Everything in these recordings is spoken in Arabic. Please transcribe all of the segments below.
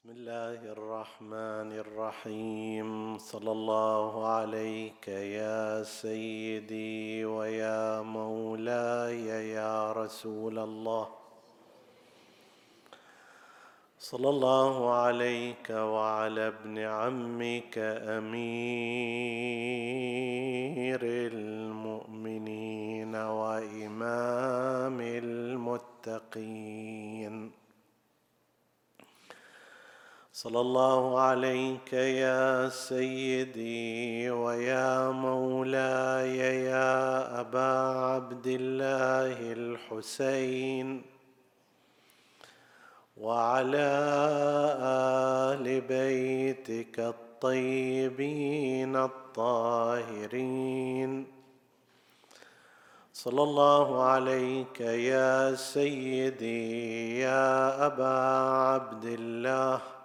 بسم الله الرحمن الرحيم. صلى الله عليك يا سيدي ويا مولاي يا رسول الله. صلى الله عليك وعلى ابن عمك أمير المؤمنين وإمام المتقين. صلى الله عليك يا سيدي ويا مولاي يا أبا عبد الله الحسين وعلى آل بيتك الطيبين الطاهرين. صلى الله عليك يا سيدي يا أبا عبد الله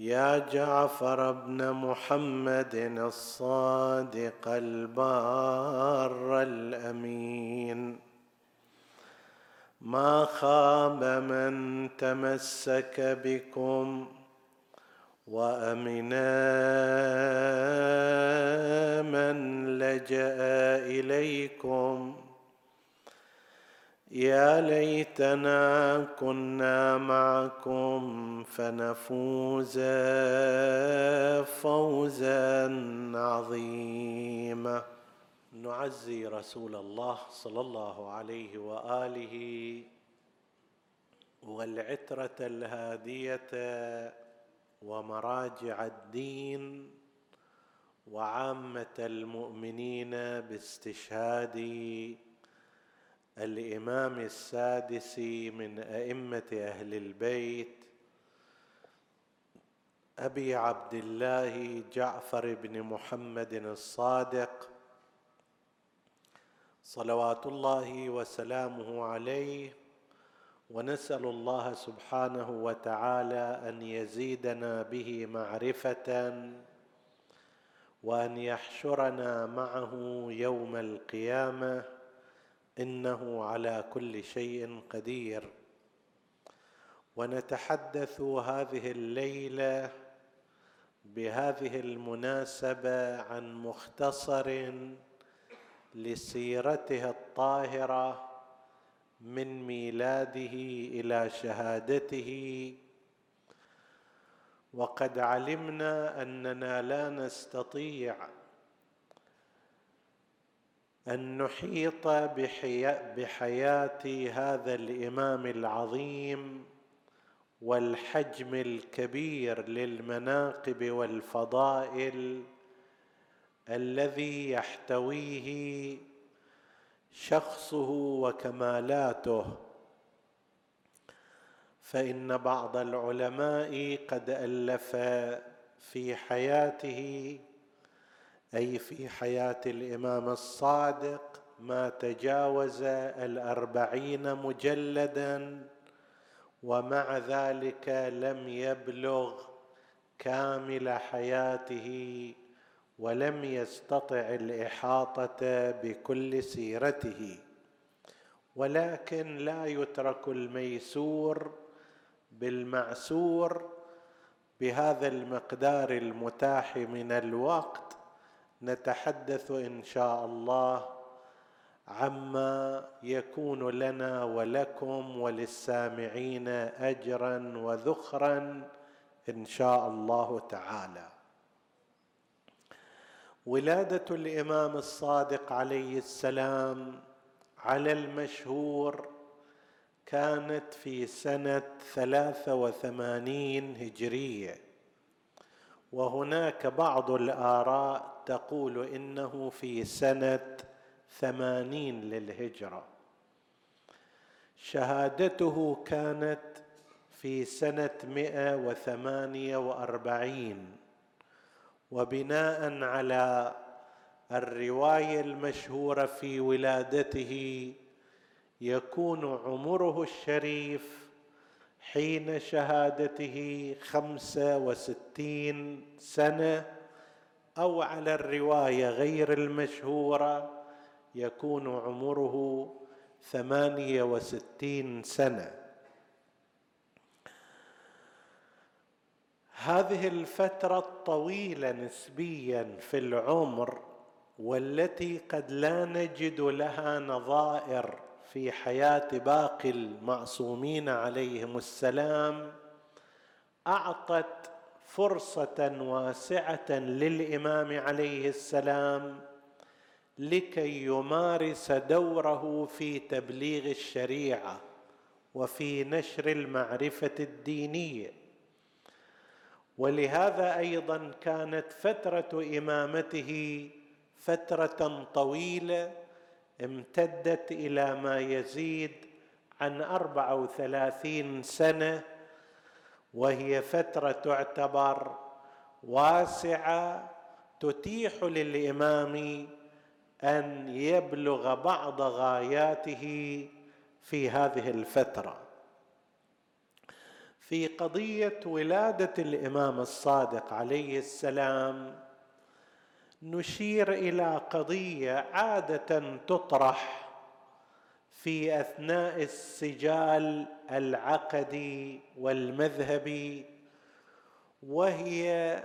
يا جعفر بن محمد الصادق البار الأمين. ما خاب من تمسك بكم وامنا من لجأ إليكم. يا ليتنا كنا معكم فنفوز فوزا عظيما. نعزي رسول الله صلى الله عليه وآله والعترة الهادية ومراجع الدين وعامة المؤمنين باستشهاد الإمام السادس من أئمة أهل البيت أبي عبد الله جعفر بن محمد الصادق صلوات الله وسلامه عليه ونسأل الله سبحانه وتعالى أن يزيدنا به معرفة وأن يحشرنا معه يوم القيامة. إنه على كل شيء قدير. ونتحدث هذه الليلة بهذه المناسبة عن مختصر لسيرته الطاهرة من ميلاده إلى شهادته. وقد علمنا أننا لا نستطيع أن نحيط بحياة هذا الإمام العظيم والحجم الكبير للمناقب والفضائل الذي يحتويه شخصه وكمالاته. فإن بعض العلماء قد ألف في حياته أي في حياة الإمام الصادق ما تجاوز الأربعين مجلدا ومع ذلك لم يبلغ كامل حياته ولم يستطع الإحاطة بكل سيرته. ولكن لا يترك الميسور بالمعسور بهذا المقدار المتاح من الوقت نتحدث إن شاء الله عما يكون لنا ولكم وللسامعين اجرا وذخرا إن شاء الله تعالى. ولادة الإمام الصادق عليه السلام على المشهور كانت في سنة ثلاثة وثمانين هجرية وهناك بعض الآراء تقول إنه في سنة ثمانين للهجرة. شهادته كانت في وثمانية وأربعين وبناء على الرواية المشهورة في ولادته يكون عمره الشريف حين شهادته خمسة وستين سنة أو على الرواية غير المشهورة يكون عمره ثمانية وستين سنة. هذه الفترة الطويلة نسبيا في العمر والتي قد لا نجد لها نظائر في حياة باقي المعصومين عليهم السلام أعطت فرصة واسعة للإمام عليه السلام لكي يمارس دوره في تبليغ الشريعة وفي نشر المعرفة الدينية. ولهذا أيضا كانت فترة إمامته فترة طويلة امتدت إلى ما يزيد عن أربعة وثلاثين سنة وهي فترة تعتبر واسعة تتيح للإمام أن يبلغ بعض غاياته في هذه الفترة. في قضية ولادة الإمام الصادق عليه السلام نشير إلى قضية عادة تطرح في أثناء السجال العقدي والمذهبي وهي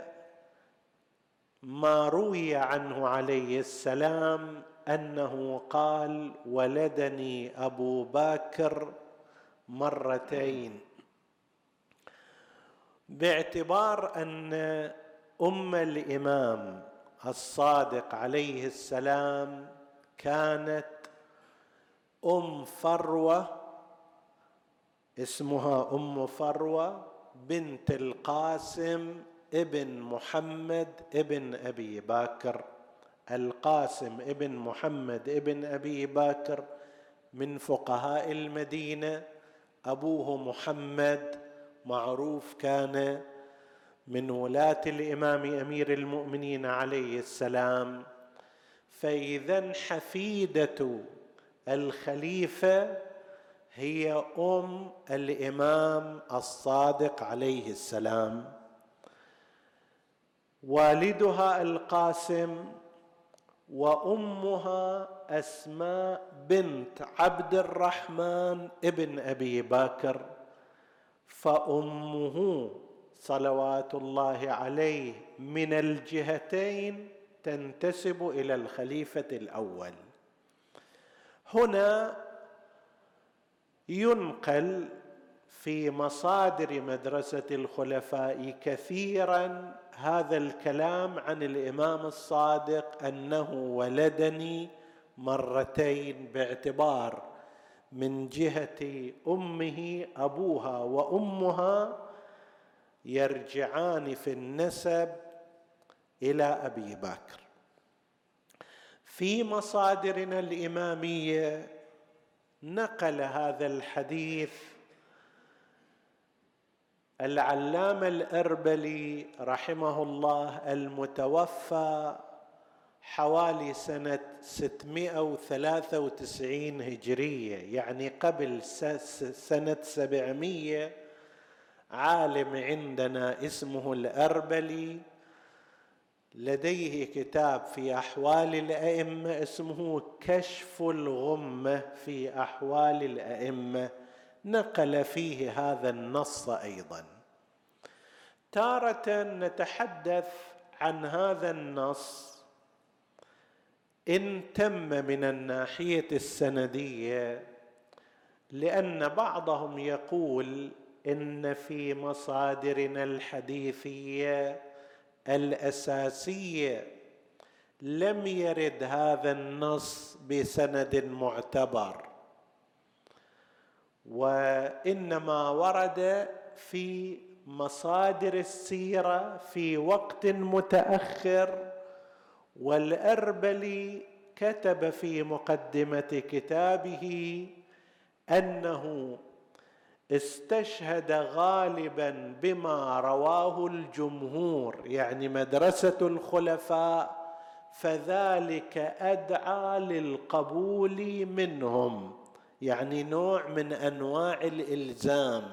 ما روي عنه عليه السلام أنه قال ولدني أبو بكر مرتين باعتبار أن أم الإمام الصادق عليه السلام كانت أم فروة اسمها أم فروة بنت القاسم ابن محمد ابن أبي بكر القاسم ابن محمد ابن أبي بكر من فقهاء المدينة. أبوه محمد معروف كان من ولاة الإمام أمير المؤمنين عليه السلام. فإذا حفيده الخليفة هي أم الإمام الصادق عليه السلام. والدها القاسم وأمها أسماء بنت عبد الرحمن ابن أبي بكر فأمه صلوات الله عليه من الجهتين تنتسب إلى الخليفة الأول. هنا ينقل في مصادر مدرسة الخلفاء كثيرا هذا الكلام عن الإمام الصادق أنه ولدني مرتين باعتبار من جهة أمه أبوها وأمها يرجعان في النسب إلى أبي بكر. في مصادرنا الإمامية نقل هذا الحديث العلامة الأربلي رحمه الله المتوفى حوالي سنة 693 هجرية يعني قبل سنة 700 عالم عندنا اسمه الأربلي. لديه كتاب في أحوال الأئمة اسمه كشف الغمة في أحوال الأئمة. نقل فيه هذا النص أيضا. تارة نتحدث عن هذا النص إن تم من الناحية السندية لأن بعضهم يقول إن في مصادرنا الحديثية الأساسية لم يرد هذا النص بسند معتبر وإنما ورد في مصادر السيرة في وقت متأخر والأربلي كتب في مقدمة كتابه أنه استشهد غالبا بما رواه الجمهور يعني مدرسة الخلفاء فذلك أدعى للقبول منهم. يعني نوع من أنواع الإلزام.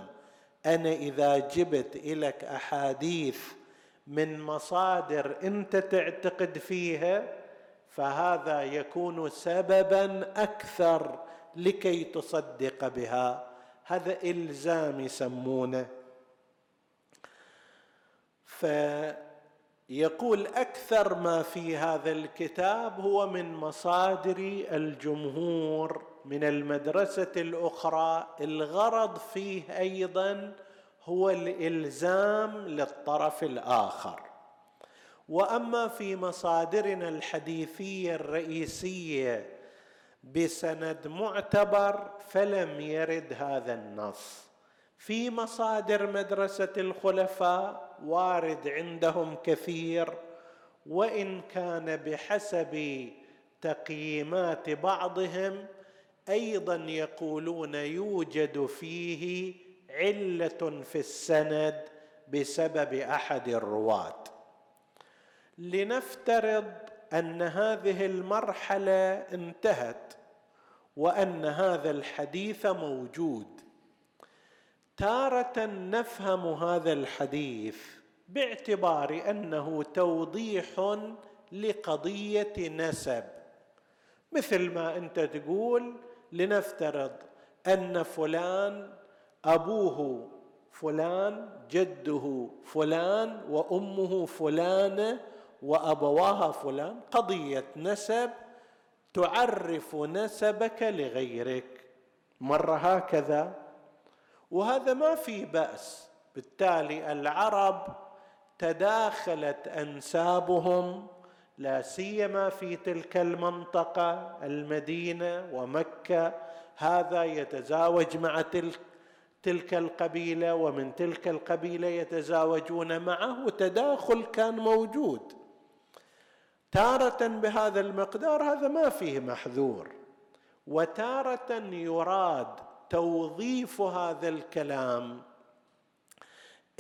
أنا إذا جبت لك أحاديث من مصادر أنت تعتقد فيها فهذا يكون سببا أكثر لكي تصدق بها. هذا إلزام يسمونه. فيقول أكثر ما في هذا الكتاب هو من مصادر الجمهور من المدرسة الأخرى. الغرض فيه أيضا هو الإلزام للطرف الآخر. وأما في مصادرنا الحديثية الرئيسية بسند معتبر فلم يرد هذا النص. في مصادر مدرسة الخلفاء وارد عندهم كثير وإن كان بحسب تقييمات بعضهم أيضا يقولون يوجد فيه علة في السند بسبب أحد الرواه لنفترض أن هذه المرحلة انتهت وأن هذا الحديث موجود. تارة نفهم هذا الحديث باعتبار أنه توضيح لقضية نسب. مثل ما أنت تقول لنفترض أن فلان أبوه فلان جده فلان وأمه فلانة وأبواها فلان قضية نسب تعرف نسبك لغيرك. مرة هكذا. وهذا ما في بأس. بالتالي العرب تداخلت أنسابهم لا سيما في تلك المنطقة المدينة ومكة. هذا يتزاوج مع تلك تلك القبيلة ومن تلك القبيلة يتزاوجون معه وتداخل كان موجود. تارة بهذا المقدار هذا ما فيه محذور. وتارة يراد توظيف هذا الكلام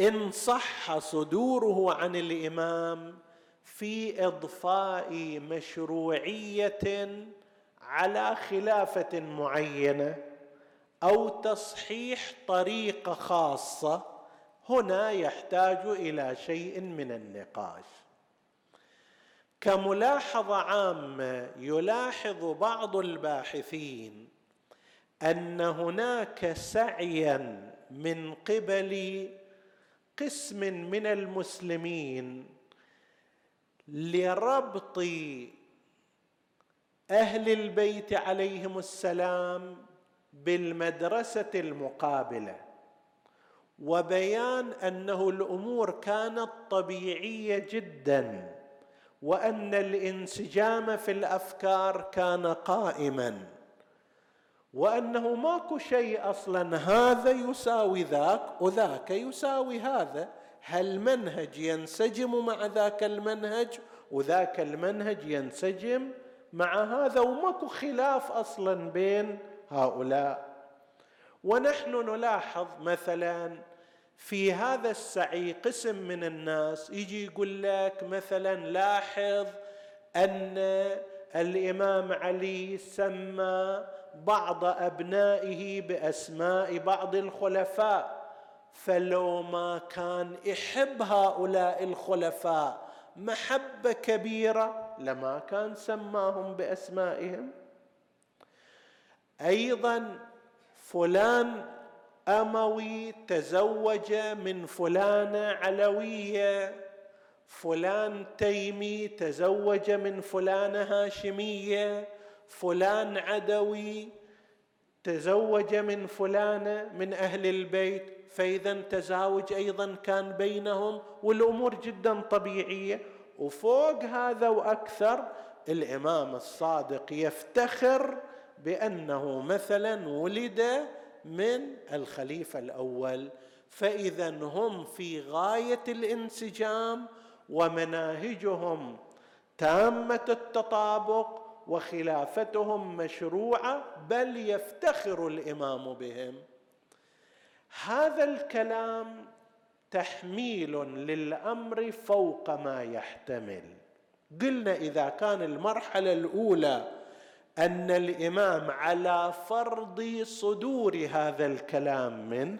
إن صح صدوره عن الإمام في إضفاء مشروعية على خلافة معينة أو تصحيح طريقة خاصة هنا يحتاج إلى شيء من النقاش. كملاحظة عامة يلاحظ بعض الباحثين أن هناك سعيا من قبل قسم من المسلمين لربط أهل البيت عليهم السلام بالمدرسة المقابلة وبيان أنه الأمور كانت طبيعية جدا. وأن الانسجام في الأفكار كان قائما. وأنه ماكو شيء أصلا هذا يساوي ذاك وذاك يساوي هذا. هالمنهج ينسجم مع ذاك المنهج؟ وذاك المنهج ينسجم مع هذا. وماكو خلاف أصلا بين هؤلاء. ونحن نلاحظ مثلا في هذا السعي قسم من الناس يجي يقول لك مثلا لاحظ أن الإمام علي سمى بعض أبنائه بأسماء بعض الخلفاء فلو ما كان يحب هؤلاء الخلفاء محبة كبيرة لما كان سماهم بأسمائهم. أيضا فلان أموي تزوج من فلانه علوية. فلان تيمي تزوج من فلانه هاشمية. فلان عدوي تزوج من فلانه من أهل البيت. فإذا تزاوج أيضا كان بينهم والأمور جدا طبيعية. وفوق هذا وأكثر الإمام الصادق يفتخر بأنه مثلا ولد من الخليفة الأول فاذا هم في غاية الانسجام ومناهجهم تامة التطابق وخلافتهم مشروعة بل يفتخر الإمام بهم. هذا الكلام تحميل للأمر فوق ما يحتمل. قلنا إذا كان المرحلة الأولى أن الإمام على فرض صدور هذا الكلام منه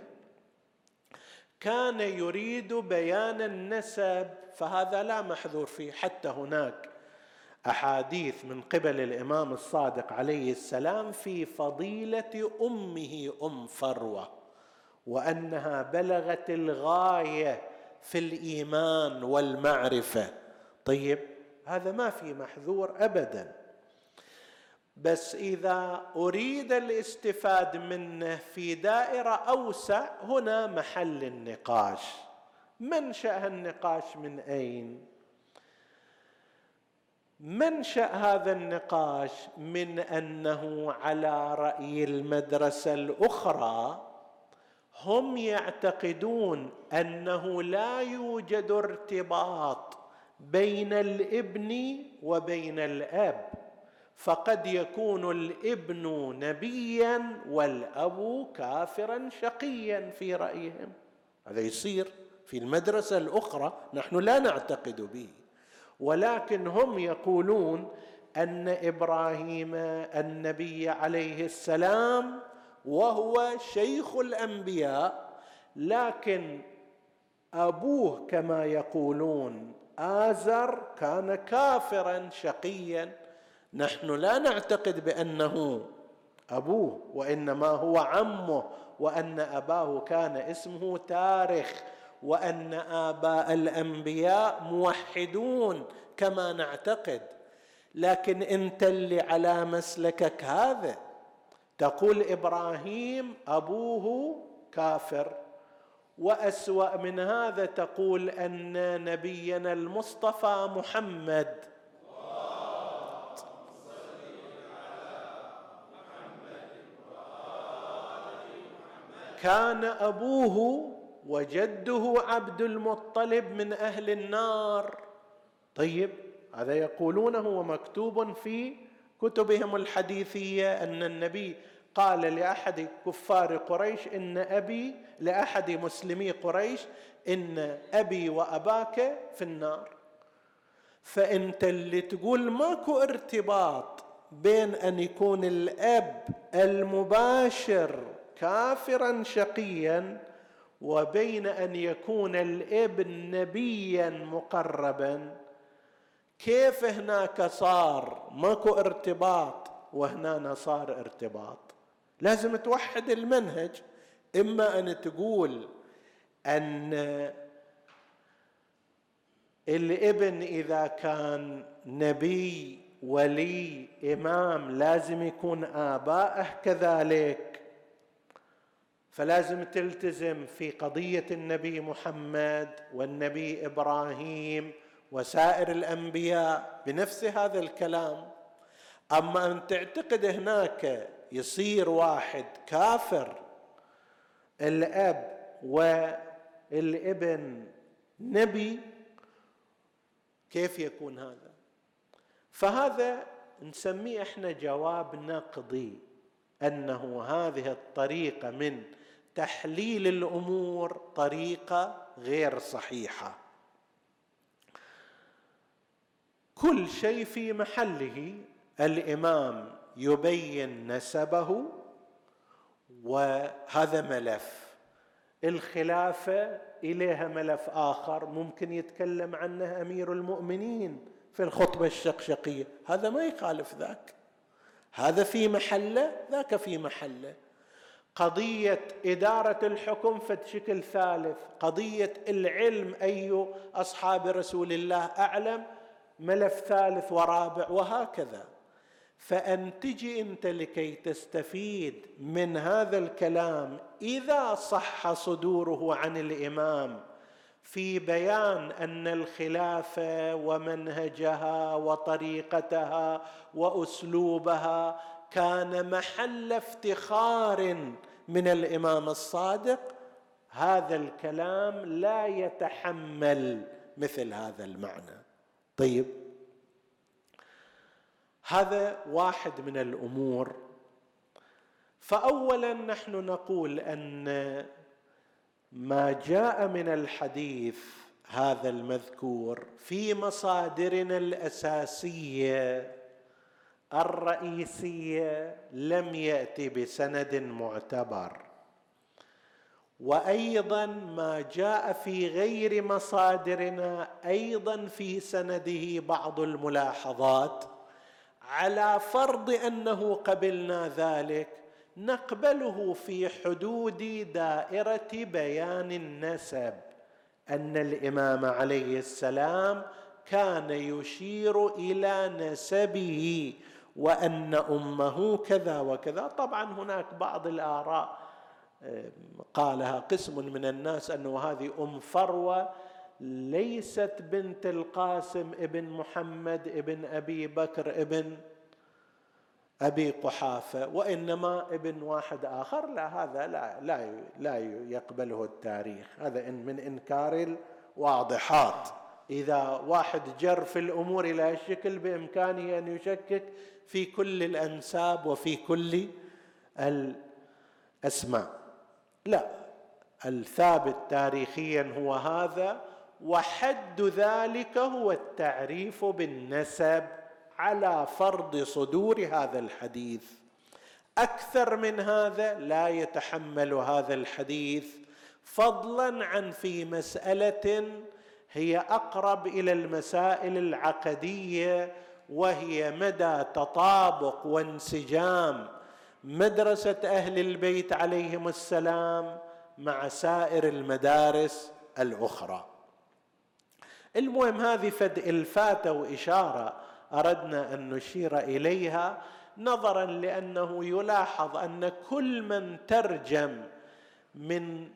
كان يريد بيان النسب فهذا لا محذور فيه. حتى هناك أحاديث من قبل الإمام الصادق عليه السلام في فضيلة أمه أم فروة وأنها بلغت الغاية في الإيمان والمعرفة. طيب هذا ما في محذور ابدا. بس إذا أريد الاستفاد منه في دائرة أوسع هنا محل النقاش. منشا النقاش من أين؟ منشا هذا النقاش؟ من أنه على رأي المدرسة الأخرى هم يعتقدون أنه لا يوجد ارتباط بين الإبن وبين الأب. فقد يكون الابن نبيا والأب كافرا شقيا في رأيهم. هذا يصير في المدرسة الأخرى نحن لا نعتقد به. ولكن هم يقولون أن إبراهيم النبي عليه السلام وهو شيخ الأنبياء لكن أبوه كما يقولون آزر كان كافرا شقيا. نحن لا نعتقد بأنه أبوه وإنما هو عمه وأن أباه كان اسمه تارخ وأن آباء الأنبياء موحدون كما نعتقد. لكن انت اللي على مسلكك هذا. تقول إبراهيم أبوه كافر. وأسوأ من هذا تقول أن نبينا المصطفى محمد كان أبوه وجده عبد المطلب من أهل النار. طيب هذا يقولونه ومكتوب في كتبهم الحديثية أن النبي قال لأحد كفار قريش إن أبي لأحد مسلمي قريش إن أبي وأباك في النار. فانت اللي تقول ماكو ارتباط بين أن يكون الأب المباشر كافرا شقيا وبين أن يكون الإبن نبيا مقربا. كيف هناك صار؟ ماكو ارتباط وهنا صار ارتباط. لازم توحد المنهج إما أن تقول أن الإبن إذا كان نبي ولي إمام لازم يكون ابائه كذلك. فلازم تلتزم في قضية النبي محمد والنبي إبراهيم وسائر الأنبياء بنفس هذا الكلام. أما أن تعتقد هناك يصير واحد كافر الأب والابن نبي كيف يكون هذا؟ فهذا نسميه إحنا جواب نقضي أنه هذه الطريقة من تحليل الأمور طريقة غير صحيحة. كل شيء في محله الإمام يبين نسبه وهذا ملف. الخلافة إليها ملف آخر ممكن يتكلم عنه أمير المؤمنين في الخطبة الشقشقية. هذا ما يخالف ذاك. هذا في محله ذاك في محله. قضية إدارة الحكم شكل ثالث قضية العلم أي أصحاب رسول الله أعلم ملف ثالث ورابع وهكذا. فأن تجي أنت لكي تستفيد من هذا الكلام إذا صح صدوره عن الإمام في بيان أن الخلافه ومنهجها وطريقتها وأسلوبها كان محل افتخار من الإمام الصادق. هذا الكلام لا يتحمل مثل هذا المعنى. طيب هذا واحد من الأمور. فاولا نحن نقول أن ما جاء من الحديث هذا المذكور في مصادرنا الأساسية الرئيسية لم يأتي بسند معتبر. وأيضا ما جاء في غير مصادرنا أيضا في سنده بعض الملاحظات على فرض أنه قبلنا ذلك نقبله في حدود دائرة بيان النسب أن الإمام عليه السلام كان يشير إلى نسبه وأن أمه كذا وكذا. طبعا هناك بعض الآراء قالها قسم من الناس انه هذه أم فروة ليست بنت القاسم ابن محمد ابن أبي بكر ابن أبي قحافة وإنما ابن واحد آخر. لا هذا لا لا لا يقبله التاريخ. هذا من إنكار الواضحات. إذا واحد جر في الأمور إلى الشكل بإمكانه أن يشكك في كل الأنساب وفي كل الأسماء. لا الثابت تاريخيا هو هذا وحد ذلك هو التعريف بالنسب على فرض صدور هذا الحديث. أكثر من هذا لا يتحمل هذا الحديث فضلا عن في مسألة هي أقرب إلى المسائل العقدية وهي مدى تطابق وانسجام. مدرسة أهل البيت عليهم السلام مع سائر المدارس الأخرى. المهم هذه فد الفاته وإشارة أردنا أن نشير إليها نظرا لأنه يلاحظ أن كل من ترجم من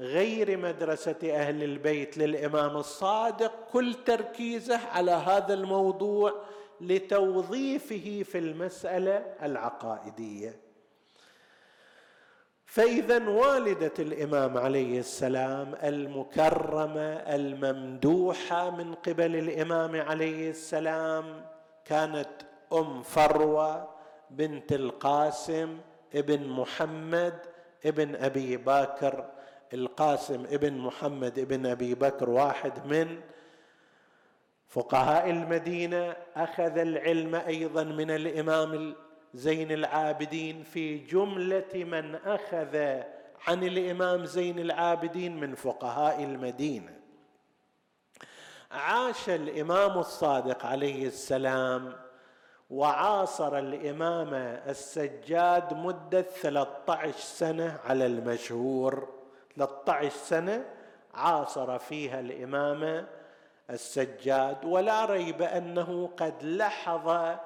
غير مدرسة أهل البيت للإمام الصادق كل تركيزه على هذا الموضوع لتوظيفه في المسألة العقائدية. فإذا والدة الإمام عليه السلام المكرمة الممدوحة من قبل الإمام عليه السلام كانت أم فروة بنت القاسم ابن محمد ابن أبي بكر القاسم ابن محمد ابن أبي بكر واحد من فقهاء المدينة أخذ العلم أيضا من الإمام زين العابدين في جملة من أخذ عن الإمام زين العابدين من فقهاء المدينة. عاش الإمام الصادق عليه السلام وعاصر الإمام السجاد مدة 13 سنة على المشهور. 13 سنه عاصر فيها الإمام السجاد ولا ريب أنه قد لحظ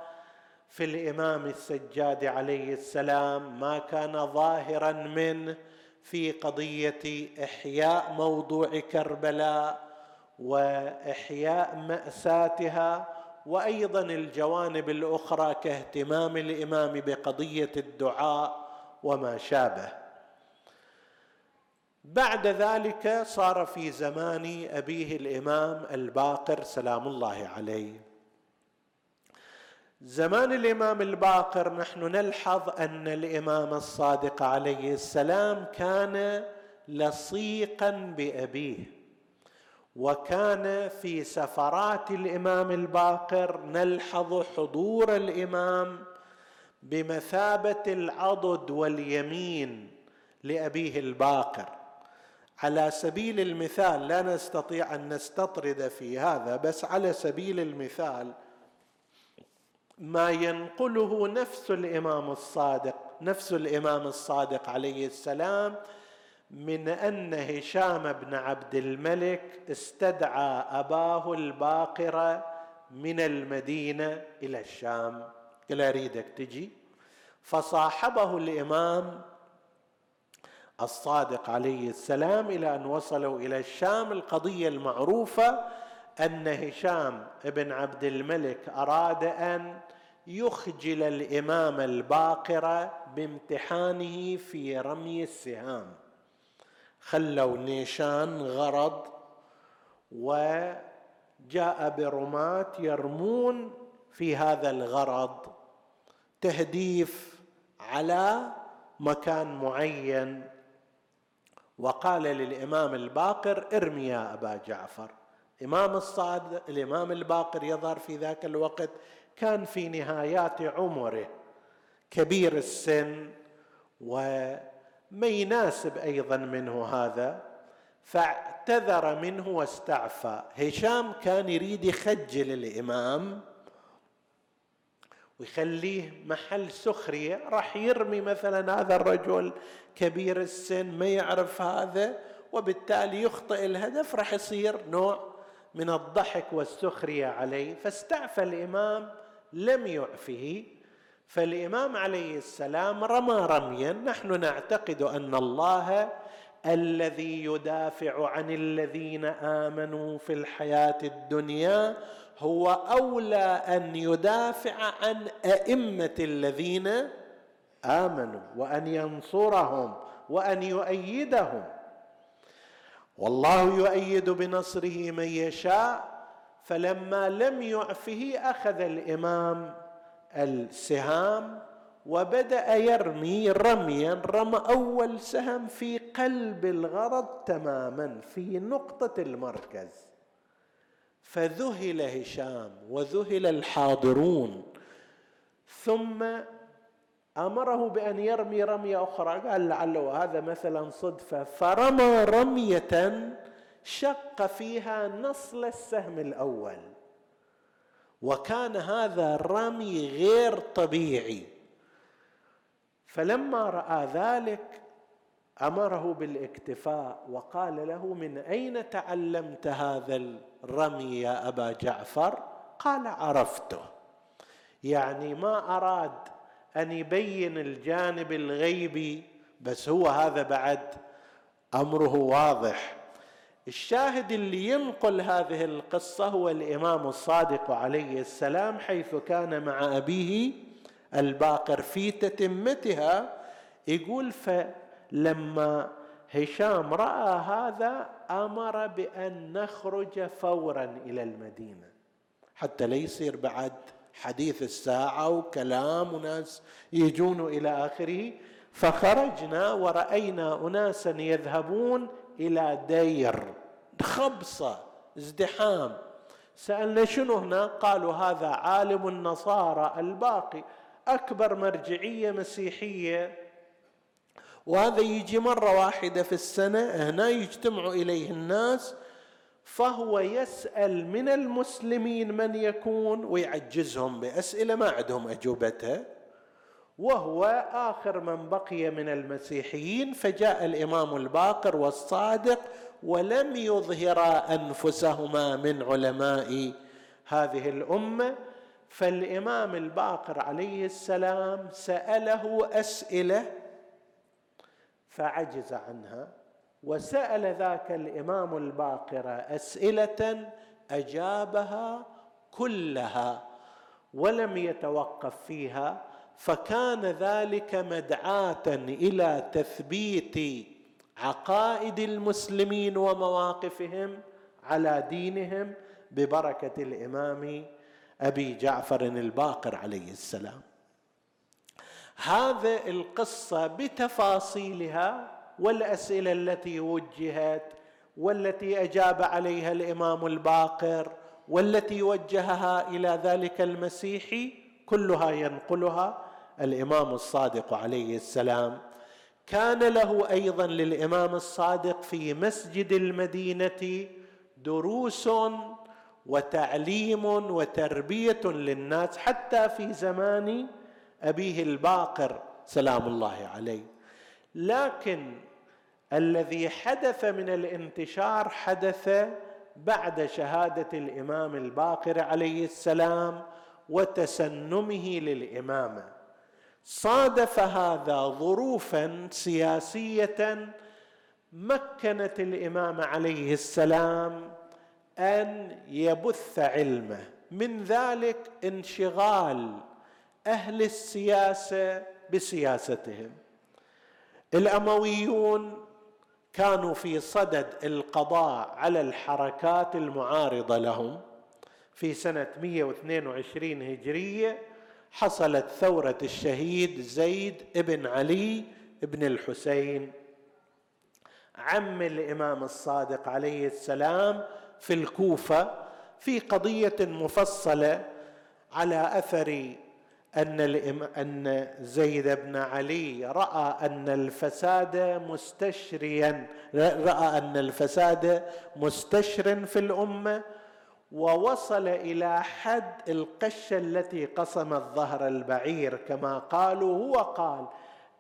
في الإمام السجاد عليه السلام ما كان ظاهرا منه في قضية إحياء موضوع كربلاء وإحياء مأساتها وأيضا الجوانب الأخرى كاهتمام الإمام بقضية الدعاء وما شابه. بعد ذلك صار في زمان أبيه الإمام الباقر سلام الله عليه. زمان الإمام الباقر نحن نلحظ أن الإمام الصادق عليه السلام كان لصيقا بأبيه وكان في سفرات الإمام الباقر نلحظ حضور الإمام بمثابة العضد واليمين لأبيه الباقر. على سبيل المثال لا نستطيع أن نستطرد في هذا بس على سبيل المثال ما ينقله نفس الإمام الصادق نفس الإمام الصادق عليه السلام من أن هشام بن عبد الملك استدعى أباه الباقره من المدينة إلى الشام. قال أريدك تجي؟ فصاحبه الإمام الصادق عليه السلام إلى أن وصلوا إلى الشام. القضية المعروفة أن هشام بن عبد الملك أراد أن يخجل الإمام الباقره بامتحانه في رمي السهام. خلوا نيشان غرض وجاء برماة يرمون في هذا الغرض تهديف على مكان معين. وقال للإمام الباقر ارمي يا أبا جعفر. إمام الصاد الإمام الباقر يظهر في ذاك الوقت كان في نهايات عمره. كبير السن وما يناسب أيضا منه هذا فاعتذر منه واستعفى. هشام كان يريد يخجل الإمام ويخليه محل سخرية راح يرمي مثلا هذا الرجل كبير السن ما يعرف هذا وبالتالي يخطئ الهدف راح يصير نوع من الضحك والسخرية عليه. فاستعفى الإمام لم يعفه. فالإمام عليه السلام رمى رميا. نحن نعتقد أن الله الذي يدافع عن الذين آمنوا في الحياة الدنيا هو أولى أن يدافع عن أئمة الذين آمنوا وأن ينصرهم وأن يؤيدهم. والله يؤيد بنصره من يشاء فلما لم يعفه أخذ الإمام السهام وبدأ يرمي رميا رمى أول سهم في قلب الغرض تماما في نقطة المركز. فذهل هشام وذهل الحاضرون. ثم أمره بأن يرمي رمية أخرى. قال لعله هذا مثلا صدفة. فرمى رمية شق فيها نصل السهم الأول. وكان هذا الرمي غير طبيعي. فلما رأى ذلك أمره بالاكتفاء وقال له من أين تعلمت هذا الرمي يا أبا جعفر؟ قال عرفته. يعني ما أراد أن يبين الجانب الغيبي بس هو هذا بعد أمره واضح. الشاهد اللي ينقل هذه القصة هو الإمام الصادق عليه السلام حيث كان مع أبيه الباقر في تتمتها يقول فلما هشام رأى هذا أمر بأن نخرج فورا إلى المدينة. حتى لا يصير بعد حديث الساعة وكلام وناس يجون إلى آخره. فخرجنا ورأينا اناسا يذهبون إلى دير خبصة ازدحام. سألنا شنو هنا؟ قالوا هذا عالم النصارى الباقي أكبر مرجعية مسيحية. وهذا يجي مرة واحدة في السنة هنا يجتمع إليه الناس فهو يسأل من المسلمين من يكون ويعجزهم بأسئلة ما عندهم أجوبتها. وهو آخر من بقي من المسيحيين فجاء الإمام الباقر والصادق ولم يظهرا أنفسهما من علماء هذه الأمة. فالإمام الباقر عليه السلام سأله أسئلة فعجز عنها. وسأل ذاك الإمام الباقر أسئلة أجابها كلها ولم يتوقف فيها فكان ذلك مدعاة إلى تثبيت عقائد المسلمين ومواقفهم على دينهم ببركة الإمام أبي جعفر الباقر عليه السلام. هذا القصة بتفاصيلها والأسئلة التي وجهت والتي أجاب عليها الإمام الباقر والتي وجهها إلى ذلك المسيحي كلها ينقلها الإمام الصادق عليه السلام. كان له أيضا للإمام الصادق في مسجد المدينة دروس وتعليم وتربية للناس حتى في زمان أبيه الباقر سلام الله عليه. لكن الذي حدث من الانتشار حدث بعد شهادة الإمام الباقر عليه السلام وتسنمه للإمامة. صادف هذا ظروفا سياسية مكنت الإمام عليه السلام أن يبث علمه. من ذلك انشغال أهل السياسة بسياستهم. الأمويون كانوا في صدد القضاء على الحركات المعارضة لهم. في سنة 122 هجرية حصلت ثورة الشهيد زيد بن علي بن الحسين. عم الإمام الصادق عليه السلام في الكوفة في قضية مفصلة على أثر أن أن زيد بن علي رأى أن الفساد مستشريا رأى أن الفساد مستشر في الأمة ووصل إلى حد القشه التي قصمت ظهر البعير. كما قالوا هو قال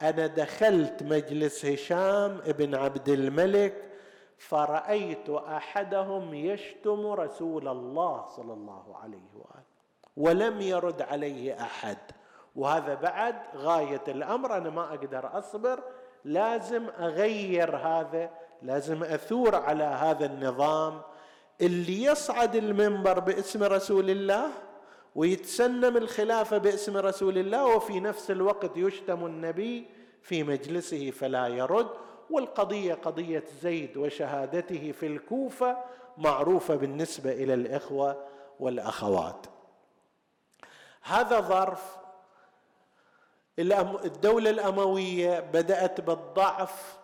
أنا دخلت مجلس هشام بن عبد الملك فرأيت أحدهم يشتم رسول الله صلى الله عليه وآله. ولم يرد عليه أحد. وهذا بعد غاية الأمر. أنا ما أقدر أصبر. لازم أغير هذا. لازم أثور على هذا النظام اللي يصعد المنبر باسم رسول الله ويتسنم الخلافة باسم رسول الله وفي نفس الوقت يشتم النبي في مجلسه فلا يرد. والقضية قضية زيد وشهادته في الكوفة معروفة بالنسبة إلى الإخوة والأخوات. هذا ظرف الدولة الأموية بدأت بالضعف.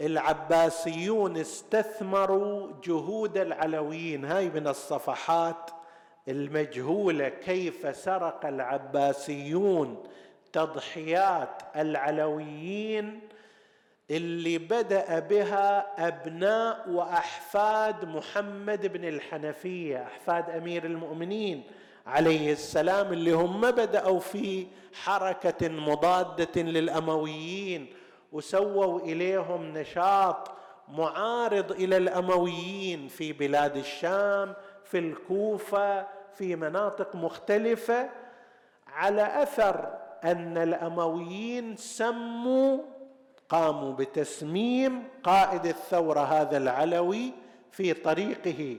العباسيون استثمروا جهود العلويين. هاي من الصفحات المجهولة كيف سرق العباسيون تضحيات العلويين اللي بدأ بها أبناء وأحفاد محمد بن الحنفية أحفاد أمير المؤمنين. عليه السلام اللي هم بدأوا في حركة مضادة للأمويين وسووا إليهم نشاط معارض إلى الأمويين في بلاد الشام في الكوفة في مناطق مختلفة على أثر أن الأمويين سموا قاموا بتسميم قائد الثورة هذا العلوي في طريقه.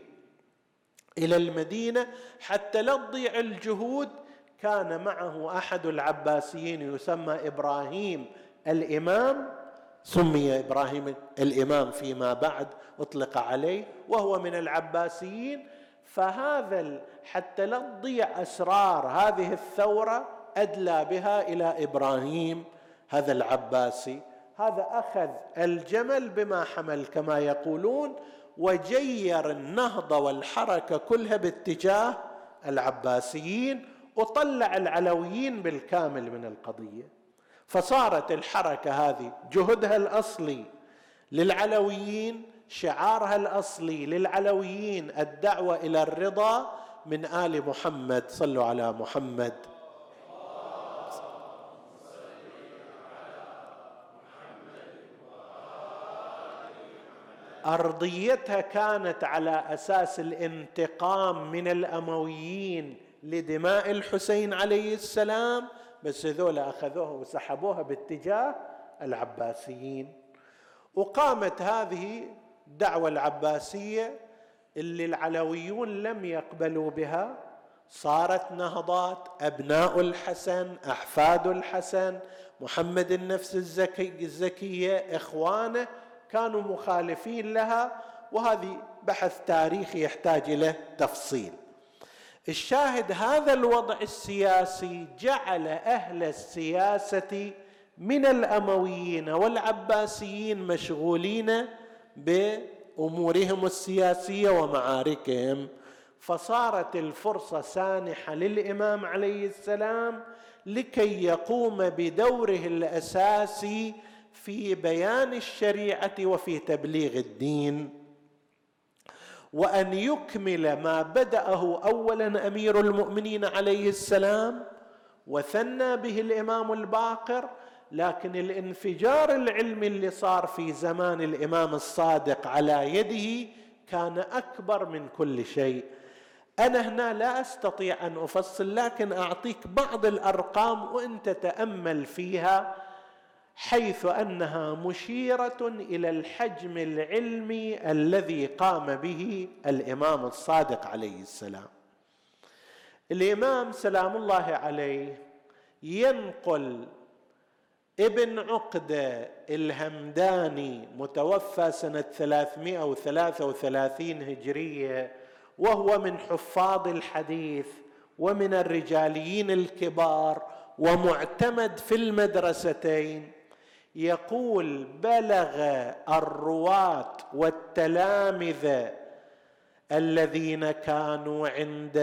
إلى المدينة حتى لا تضيع الجهود. كان معه أحد العباسيين يسمى إبراهيم الإمام. سمي إبراهيم الإمام فيما بعد أطلق عليه وهو من العباسيين. فهذا حتى لا تضيع أسرار هذه الثورة أدلى بها إلى إبراهيم هذا العباسي. هذا أخذ الجمل بما حمل كما يقولون. وجير النهضه والحركة كلها باتجاه العباسيين وطلع العلويين بالكامل من القضية. فصارت الحركة هذه جهدها الأصلي للعلويين شعارها الأصلي للعلويين الدعوة إلى الرضا من آل محمد صلوا على محمد. أرضيتها كانت على أساس الانتقام من الأمويين لدماء الحسين عليه السلام بس هذول أخذوها وسحبوها باتجاه العباسيين. وقامت هذه الدعوة العباسية اللي العلويون لم يقبلوا بها. صارت نهضات أبناء الحسن أحفاد الحسن محمد النفس الزكي الزكية إخوانه كانوا مخالفين لها وهذه بحث تاريخي يحتاج إلى تفصيل. الشاهد هذا الوضع السياسي جعل أهل السياسة من الأمويين والعباسيين مشغولين بأمورهم السياسية ومعاركهم. فصارت الفرصة سانحة للإمام عليه السلام لكي يقوم بدوره الأساسي في بيان الشريعة وفي تبليغ الدين. وأن يكمل ما بدأه اولا أمير المؤمنين عليه السلام وثنى به الإمام الباقر لكن الانفجار العلمي اللي صار في زمان الإمام الصادق على يده كان أكبر من كل شيء. أنا هنا لا أستطيع أن أفصل لكن أعطيك بعض الأرقام وانت تامل فيها. حيث أنها مشيرة إلى الحجم العلمي الذي قام به الإمام الصادق عليه السلام. الإمام سلام الله عليه ينقل ابن عقدة الهمداني متوفى سنة 333 هجرية وهو من حفاظ الحديث ومن الرجاليين الكبار ومعتمد في المدرستين. يقول بلغ الرواة والتلامذة الذين كانوا عند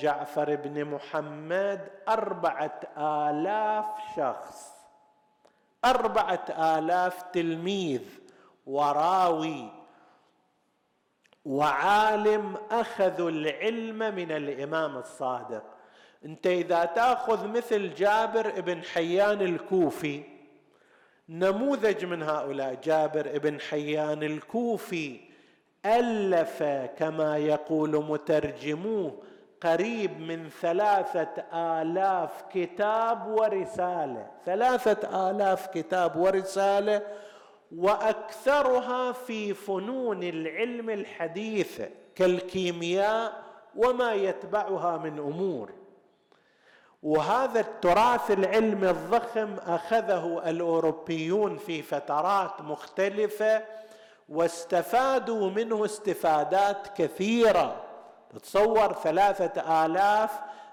جعفر بن محمد أربعة آلاف شخص. أربعة آلاف تلميذ وراوي. وعالم أخذوا العلم من الإمام الصادق. أنت إذا تأخذ مثل جابر بن حيان الكوفي نموذج من هؤلاء جابر بن حيان الكوفي ألف كما يقول مترجموه قريب من ثلاثة آلاف كتاب ورسالة. ثلاثة آلاف كتاب ورسالة وأكثرها في فنون العلم الحديثه كالكيمياء وما يتبعها من أمور. وهذا التراث العلمي الضخم أخذه الأوروبيون في فترات مختلفة واستفادوا منه استفادات كثيرة. تصور ثلاثة آلاف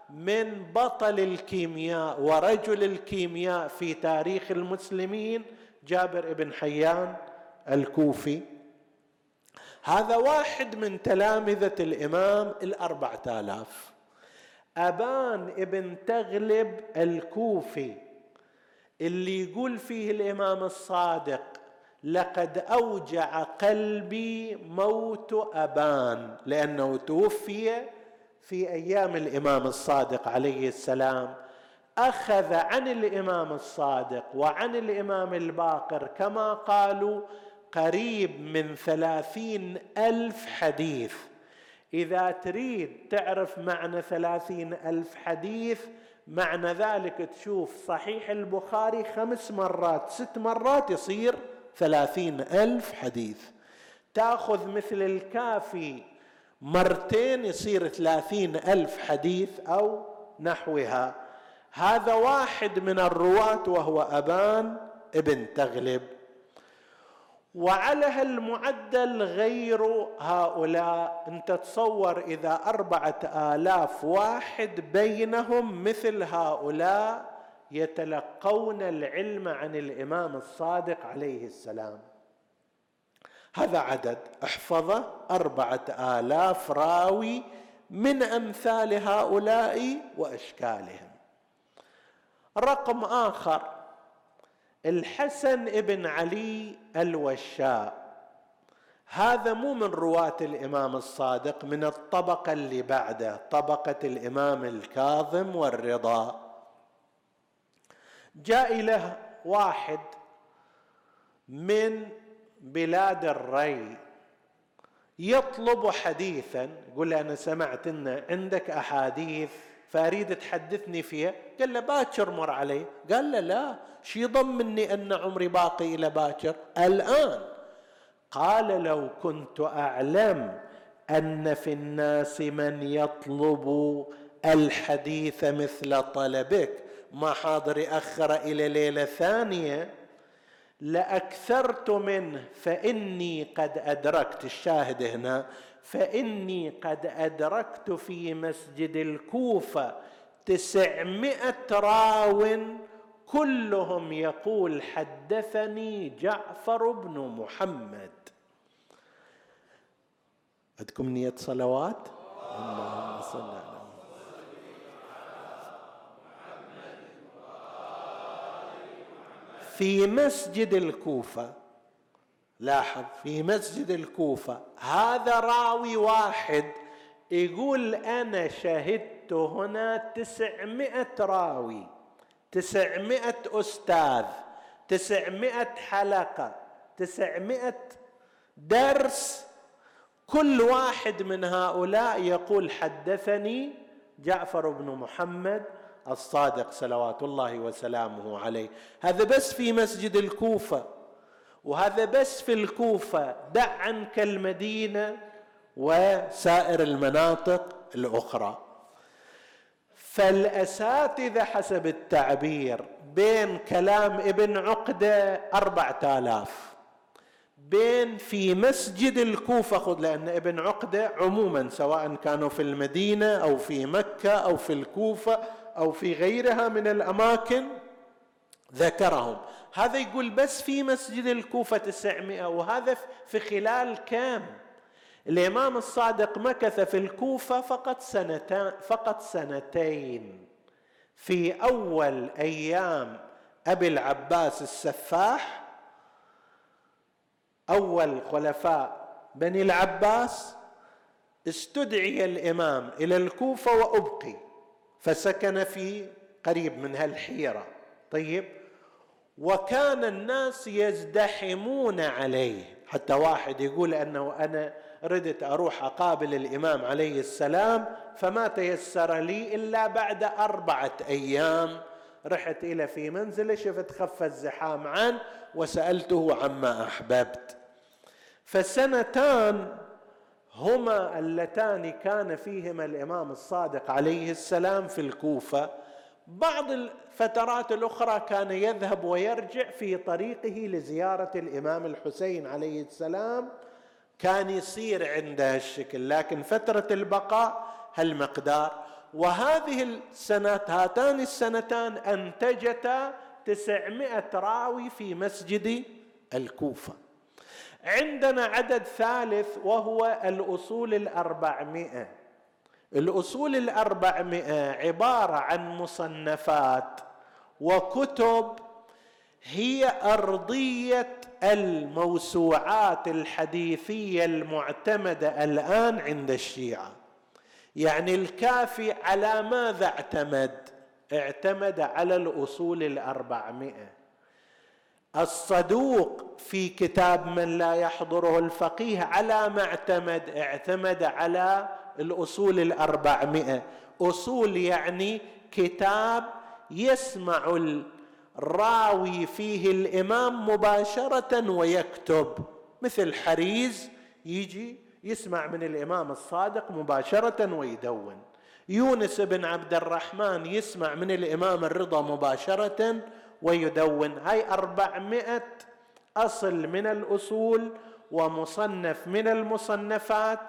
من بطل الكيمياء ورجل الكيمياء في تاريخ المسلمين جابر بن حيان الكوفي. هذا واحد من تلامذة الإمام الأربعة آلاف. أبان ابن تغلب الكوفي اللي يقول فيه الإمام الصادق لقد أوجع قلبي موت أبان لأنه توفي في أيام الإمام الصادق عليه السلام. أخذ عن الإمام الصادق وعن الإمام الباقر كما قالوا قريب من ثلاثين ألف حديث. إذا تريد تعرف معنى ثلاثين ألف حديث معنى ذلك تشوف صحيح البخاري خمس مرات ست مرات يصير ثلاثين ألف حديث. تأخذ مثل الكافي مرتين يصير ثلاثين ألف حديث أو نحوها. هذا واحد من الرواة وهو أبان ابن تغلب. وعلى هالمعدل غير هؤلاء. انت تصور إذا أربعة آلاف واحد بينهم مثل هؤلاء يتلقون العلم عن الإمام الصادق عليه السلام. هذا عدد. احفظه أربعة آلاف راوي من أمثال هؤلاء وأشكالهم. رقم آخر. الحسن ابن علي الوشاء. هذا مو من رواة الإمام الصادق من الطبقة اللي بعده طبقة الإمام الكاظم والرضا. جاء له واحد من بلاد الري. يطلب حديثا يقول أنا سمعت أن عندك أحاديث فأريد تحدثني فيها؟ قال له باكر مر علي قال له لا شي يضمني أن عمري باقي إلى باكر؟ الآن. قال لو كنت أعلم أن في الناس من يطلب الحديث مثل طلبك ما حاضر يأخر إلى ليلة ثانية لأكثرت منه فإني قد أدركت الشاهد هنا فإني قد أدركت في مسجد الكوفة تسعمائة راو كلهم يقول حدثني جعفر بن محمد. عندكم نية صلوات؟ اللهم صل على في مسجد الكوفة لاحظ في مسجد الكوفة هذا راوي واحد يقول أنا شهدت هنا تسعمائة راوي تسعمائة أستاذ تسعمائة حلقة تسعمائة درس. كل واحد من هؤلاء يقول حدثني جعفر بن محمد الصادق صلوات الله وسلامه عليه. هذا بس في مسجد الكوفة. وهذا بس في الكوفة دع عنك المدينة وسائر المناطق الأخرى. فالأساتذة حسب التعبير بين كلام ابن عقدة أربعة آلاف. بين في مسجد الكوفة خذ لأن ابن عقدة عموما سواء كانوا في المدينة أو في مكة أو في الكوفة أو في غيرها من الأماكن ذكرهم. هذا يقول بس في مسجد الكوفة تسعمائة وهذا في خلال كام؟ الإمام الصادق مكث في الكوفة فقط سنتين فقط سنتين. في أول أيام أبي العباس السفاح أول خلفاء بني العباس استدعي الإمام إلى الكوفة وأبقي فسكن في قريب من هالحيرة. طيب وكان الناس يزدحمون عليه. حتى واحد يقول أنه أنا ردت أروح أقابل الإمام عليه السلام فما تيسر لي إلا بعد أربعة أيام. رحت إلى في منزله شفت خف الزحام عنه وسألته عما أحببت. فسنتان هما اللتان كان فيهما الإمام الصادق عليه السلام في الكوفة. بعض الفترات الأخرى كان يذهب ويرجع في طريقه لزيارة الإمام الحسين عليه السلام. كان يصير عنده هالشكل لكن فترة البقاء هالمقدار. وهذه السنة هاتان السنتان أنتجتا تسعمائة راوي في مسجد الكوفة. عندنا عدد ثالث وهو الأصول الأربعمائة. الأصول الأربعمائة عبارة عن مصنفات وكتب هي أرضية الموسوعات الحديثية المعتمدة الآن عند الشيعة. يعني الكافي على ماذا اعتمد؟ اعتمد على الأصول الأربعمائة. الصدوق في كتاب من لا يحضره الفقيه على ما اعتمد اعتمد على الأصول الأربعمائة. أصول يعني كتاب يسمع الراوي فيه الإمام مباشرة ويكتب. مثل حريز يجي يسمع من الإمام الصادق مباشرة ويدون. يونس بن عبد الرحمن يسمع من الإمام الرضا مباشرة ويدون. هاي أربعمائة أصل من الأصول ومصنف من المصنفات.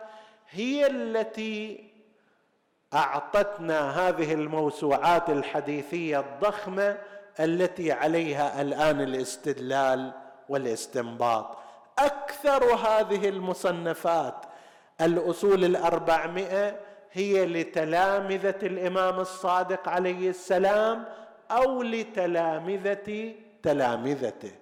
هي التي أعطتنا هذه الموسوعات الحديثية الضخمة التي عليها الآن الاستدلال والاستنباط. أكثر هذه المصنفات الأصول الأربعمائة هي لتلامذة الإمام الصادق عليه السلام أو لتلامذة تلامذته.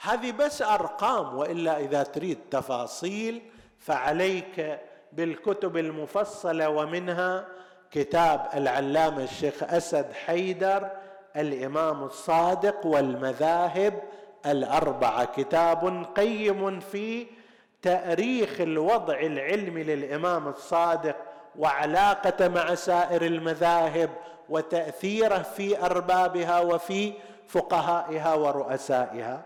هذه بس أرقام وإلا إذا تريد تفاصيل فعليك بالكتب المفصلة ومنها كتاب العلامة الشيخ أسد حيدر الإمام الصادق والمذاهب الأربعة. كتاب قيم في تأريخ الوضع العلمي للإمام الصادق وعلاقته مع سائر المذاهب وتأثيره في أربابها وفي فقهائها ورؤسائها.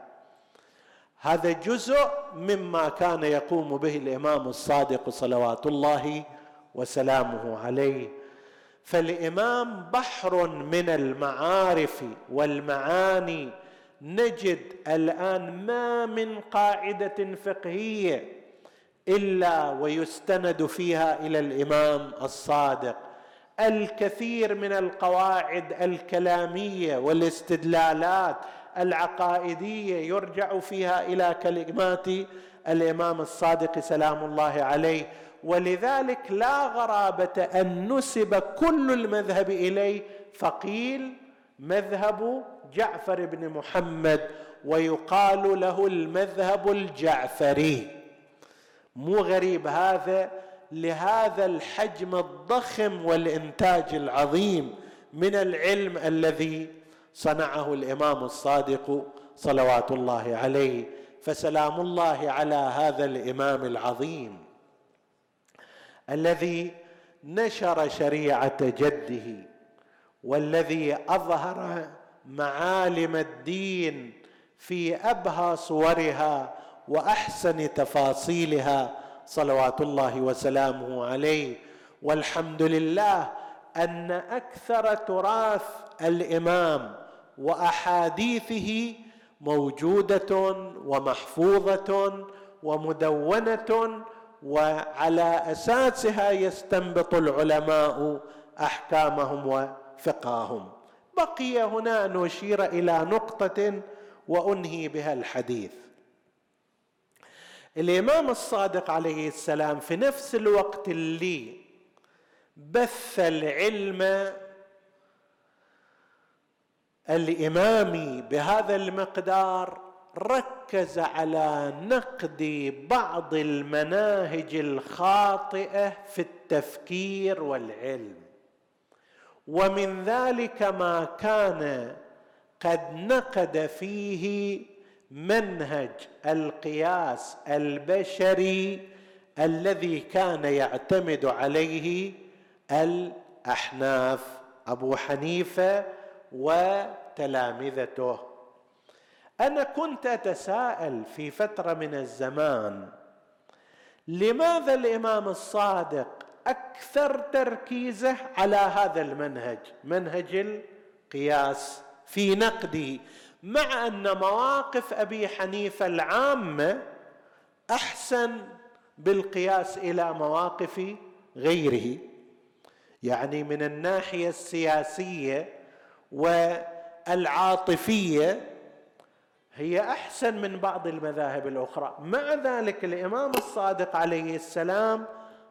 هذا جزء مما كان يقوم به الإمام الصادق صلوات الله وسلامه عليه. فالإمام بحر من المعارف والمعاني. نجد الآن ما من قاعدة فقهية إلا ويستند فيها إلى الإمام الصادق. الكثير من القواعد الكلامية والاستدلالات العقائدية يرجع فيها إلى كلمات الإمام الصادق سلام الله عليه. ولذلك لا غرابة أن نسب كل المذهب إليه. فقيل مذهب جعفر بن محمد ويقال له المذهب الجعفري. مو غريب هذا؟ لهذا الحجم الضخم والإنتاج العظيم من العلم الذي صنعه الإمام الصادق صلوات الله عليه فسلام الله على هذا الإمام العظيم الذي نشر شريعة جده والذي أظهر معالم الدين في أبهى صورها وأحسن تفاصيلها صلوات الله وسلامه عليه. والحمد لله أن أكثر تراث الإمام وأحاديثه موجودة ومحفوظة ومدونة وعلى أساسها يستنبط العلماء أحكامهم وفقههم بقي هنا أن أشير إلى نقطة وأنهي بها الحديث. الإمام الصادق عليه السلام في نفس الوقت اللي بث العلم الإمامي بهذا المقدار ركز على نقد بعض المناهج الخاطئة في التفكير والعلم. ومن ذلك ما كان قد نقد فيه منهج القياس البشري الذي كان يعتمد عليه الأحناف. أبو حنيفة وتلامذته. أنا كنت أتساءل في فترة من الزمان لماذا الإمام الصادق أكثر تركيزه على هذا المنهج؟ منهج القياس في نقده مع أن مواقف أبي حنيفة العامة أحسن بالقياس إلى مواقف غيره. يعني من الناحية السياسية والعاطفية هي أحسن من بعض المذاهب الأخرى. مع ذلك الإمام الصادق عليه السلام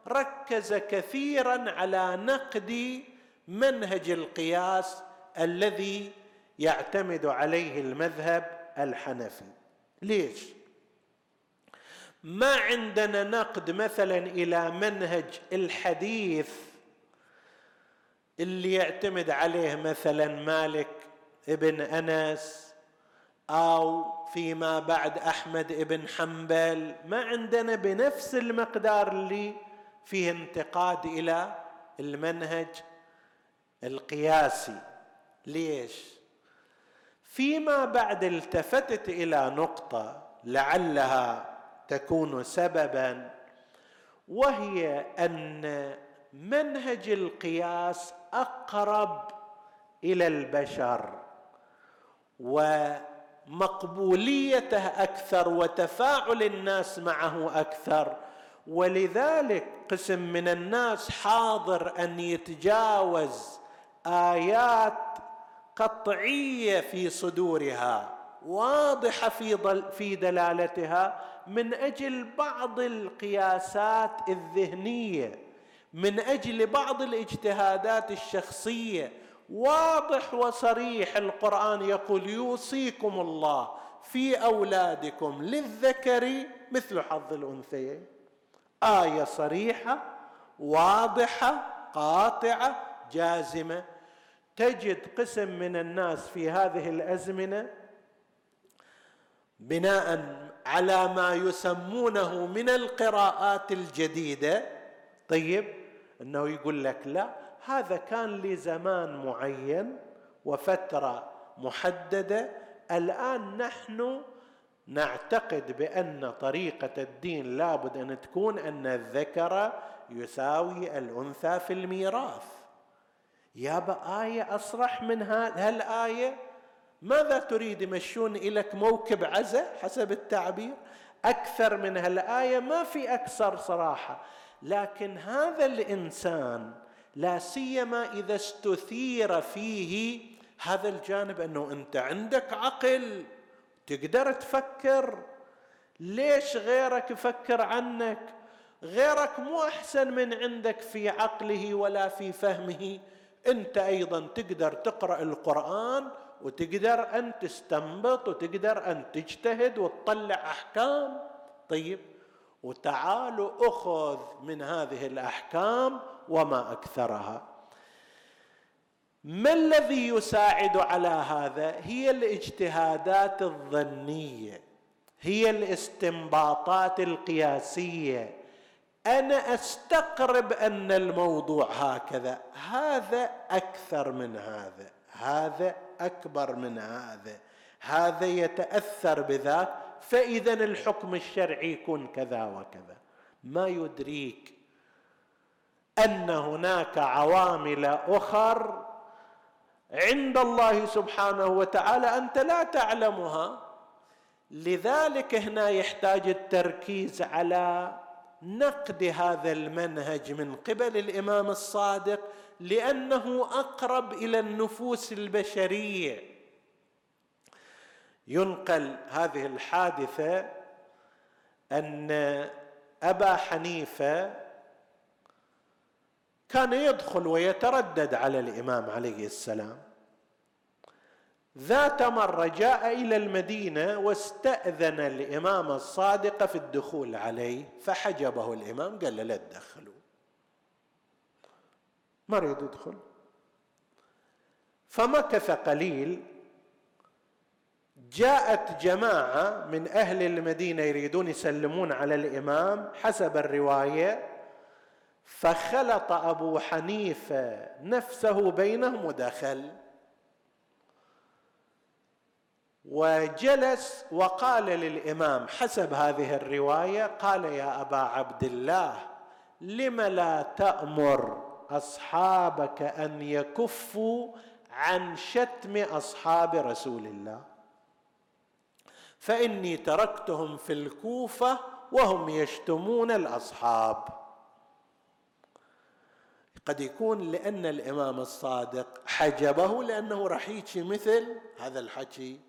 ركز كثيرا على نقد منهج القياس الذي يعتمد عليه المذهب الحنفي. ليش؟ ما عندنا نقد مثلا إلى منهج الحديث اللي يعتمد عليه مثلا مالك ابن أنس أو فيما بعد أحمد ابن حنبل ما عندنا بنفس المقدار اللي فيه انتقاد إلى المنهج القياسي. ليش؟ فيما بعد التفتت إلى نقطة لعلها تكون سببا وهي أن منهج القياس أقرب إلى البشر ومقبوليته أكثر وتفاعل الناس معه أكثر. ولذلك قسم من الناس حاضر أن يتجاوز آيات قطعية في صدورها واضحة في في دلالتها من أجل بعض القياسات الذهنية. من أجل بعض الاجتهادات الشخصية. واضح وصريح القرآن يقول يوصيكم الله في أولادكم للذكر مثل حظ الأنثيين. آية صريحة واضحة قاطعة جازمة. تجد قسم من الناس في هذه الأزمنة بناء على ما يسمونه من القراءات الجديدة طيب؟ إنه يقول لك لا هذا كان لزمان معين وفترة محددة الآن نحن نعتقد بأن طريقة الدين لابد أن تكون أن الذكر يساوي الأنثى في الميراث. يابا آية أصرح من هالآية؟ ماذا تريد يمشون لك موكب عزة حسب التعبير؟ أكثر من هالآية ما في أكثر صراحة. لكن هذا الإنسان لا سيما إذا استثير فيه هذا الجانب أنه أنت عندك عقل تقدر تفكر. ليش غيرك يفكر عنك؟ غيرك مو أحسن من عندك في عقله ولا في فهمه. أنت أيضا تقدر تقرأ القرآن وتقدر أن تستنبط وتقدر أن تجتهد وتطلع أحكام. طيب وتعالوا أخذ من هذه الأحكام وما أكثرها. ما الذي يساعد على هذا؟ هي الاجتهادات الظنية هي الاستنباطات القياسية. أنا أستقرب أن الموضوع هكذا. هذا أكثر من هذا. هذا أكبر من هذا. هذا يتأثر بذاك فاذا الحكم الشرعي يكون كذا وكذا. ما يدريك أن هناك عوامل أخر عند الله سبحانه وتعالى أنت لا تعلمها. لذلك هنا يحتاج التركيز على نقد هذا المنهج من قبل الإمام الصادق لأنه أقرب إلى النفوس البشرية. ينقل هذه الحادثة أن أبا حنيفة كان يدخل ويتردد على الإمام عليه السلام. ذات مرة جاء إلى المدينة واستأذن الإمام الصادق في الدخول عليه فحجبه الإمام قال له لا تدخلوا. ما يريد يدخل؟ فمكث قليل جاءت جماعة من أهل المدينة يريدون يسلمون على الإمام حسب الرواية فخلط أبو حنيفة نفسه بينهم ودخل. وجلس وقال للإمام حسب هذه الرواية قال يا أبا عبد الله لم لا تأمر أصحابك أن يكفوا عن شتم أصحاب رسول الله؟ فإني تركتهم في الكوفة وهم يشتمون الأصحاب. قد يكون لأن الإمام الصادق حجبه لأنه راح يحكي مثل هذا الحكي.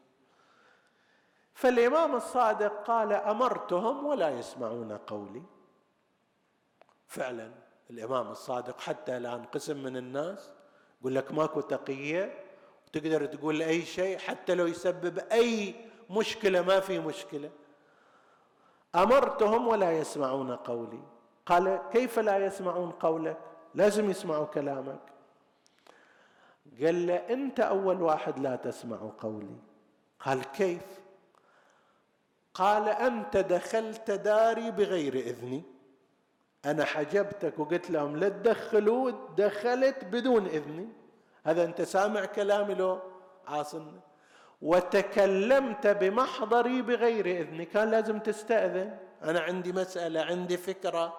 فالإمام الصادق قال أمرتهم ولا يسمعون قولي. فعلا الإمام الصادق حتى الآن قسم من الناس يقول لك ماكو تقية وتقدر تقول أي شيء حتى لو يسبب أي مشكلة ما في مشكلة. أمرتهم ولا يسمعون قولي. قال كيف لا يسمعون قولك؟ لازم يسمعوا كلامك. قال له أنت أول واحد لا تسمع قولي. قال كيف؟ قال أنت دخلت داري بغير إذني. أنا حجبتك وقلت لهم لا تدخلوا دخلت بدون إذني. هذا أنت سامع كلامي لو؟ عاصمني وتكلمت بمحضري بغير إذني. كان لازم تستأذن. أنا عندي مسألة عندي فكرة.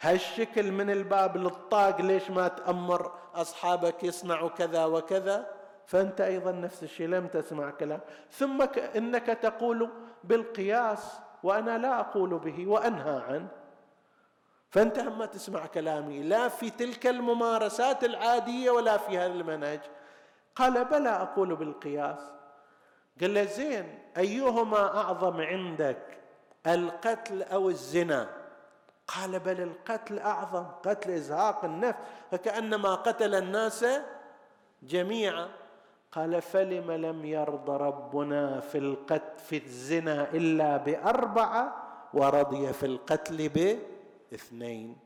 هالشكل من الباب للطاق ليش ما تأمر أصحابك يصنعوا كذا وكذا؟ فأنت أيضا نفس الشيء لم تسمع كلام. ثم إنك تقول بالقياس وأنا لا أقول به وأنهى عنه. فأنت اما تسمع كلامي لا في تلك الممارسات العادية ولا في هذا المنهج. قال بلى أقول بالقياس. قال له زين أيهما أعظم عندك القتل أو الزنا? قال بل القتل أعظم قتل إزهاق النفس فكأنما قتل الناس جميعا. قال فلم لم يرض ربنا في القتل في الزنا إلا بأربعة ورضي في القتل باثنين.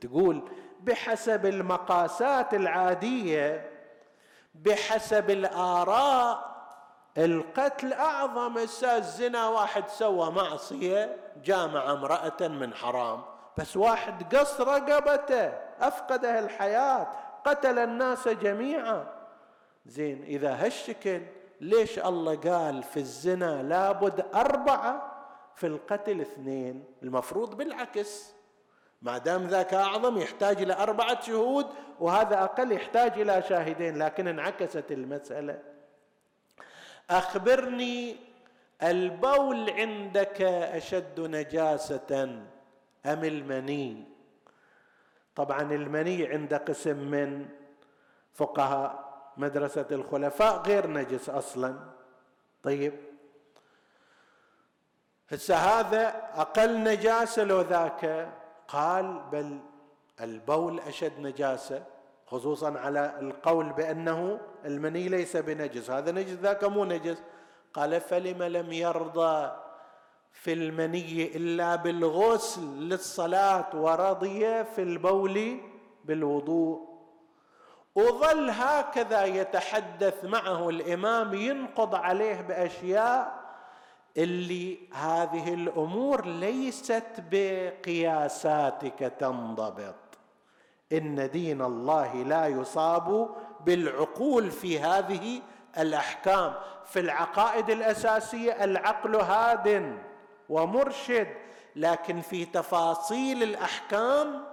تقول بحسب المقاسات العادية بحسب الآراء القتل أعظم أساس زنا واحد سوى معصية جامع امرأة من حرام. بس واحد قص رقبته أفقده الحياة قتل الناس جميعا. زين إذا هالشكل ليش الله قال في الزنا لابد أربعة؟ في القتل اثنين المفروض بالعكس. ما دام ذاك أعظم يحتاج إلى أربعة شهود وهذا أقل يحتاج إلى شاهدين لكن انعكست المسألة. أخبرني البول عندك أشد نجاسة أم المني؟ طبعا المني عند قسم من؟ فقهاء مدرسة الخلفاء غير نجس أصلا. طيب. هسه هذا أقل نجاسة لو ذاك؟ قال بل البول أشد نجاسة. خصوصا على القول بأنه المني ليس بنجس. هذا نجس ذاك مو نجس. قال فلم لم يرضى في المني إلا بالغسل للصلاة ورضي في البول بالوضوء. وظل هكذا يتحدث معه الإمام ينقض عليه بأشياء اللي هذه الأمور ليست بقياساتك تنضبط. إن دين الله لا يصاب بالعقول في هذه الأحكام. في العقائد الأساسية العقل هاد ومرشد لكن في تفاصيل الأحكام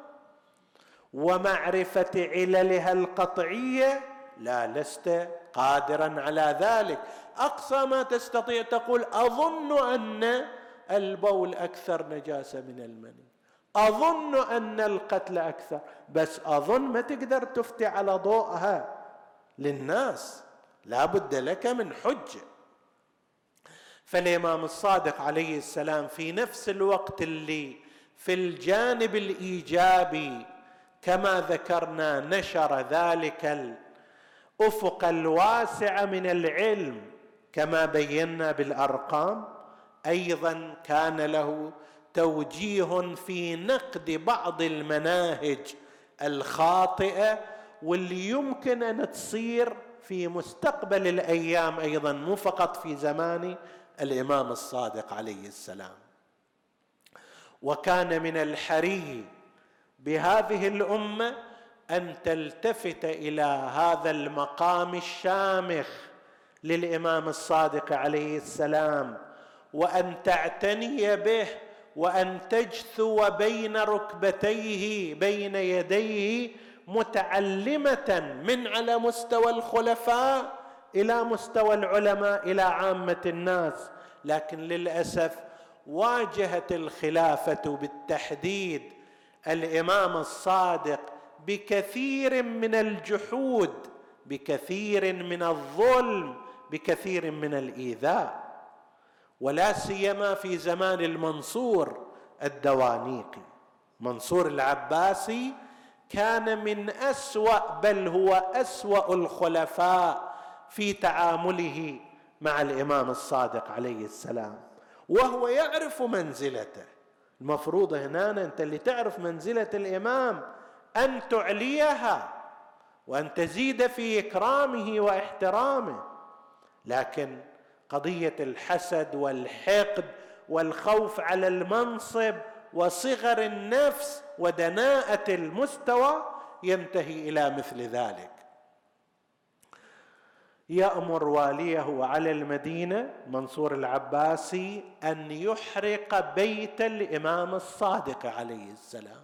ومعرفة عللها القطعية لا لست قادرا على ذلك. أقصى ما تستطيع تقول أظن أن البول أكثر نجاسة من المني. أظن أن القتل أكثر بس أظن ما تقدر تفتي على ضوءها. للناس لا بد لك من حجه فالإمام الصادق عليه السلام في نفس الوقت اللي في الجانب الإيجابي كما ذكرنا نشر ذلك الأفق الواسع من العلم كما بينا بالأرقام أيضا كان له توجيه في نقد بعض المناهج الخاطئة واللي يمكن أن تصير في مستقبل الأيام أيضا مو فقط في زمان الإمام الصادق عليه السلام. وكان من الحري بهذه الأمة أن تلتفت إلى هذا المقام الشامخ للإمام الصادق عليه السلام وأن تعتني به وأن تجثو بين ركبتيه بين يديه متعلمة من على مستوى الخلفاء إلى مستوى العلماء إلى عامة الناس. لكن للأسف واجهت الخلافة بالتحديد الإمام الصادق بكثير من الجحود بكثير من الظلم بكثير من الإيذاء. ولا سيما في زمان المنصور الدوانيقي. منصور العباسي كان من أسوأ بل هو أسوأ الخلفاء في تعامله مع الإمام الصادق عليه السلام. وهو يعرف منزلته. المفروض هنا أنت اللي تعرف منزلة الإمام أن تعليها وأن تزيد في إكرامه وإحترامه. لكن قضية الحسد والحقد والخوف على المنصب وصغر النفس ودناءة المستوى ينتهي إلى مثل ذلك. يأمر واليه على المدينة منصور العباسي أن يحرق بيت الإمام الصادق عليه السلام.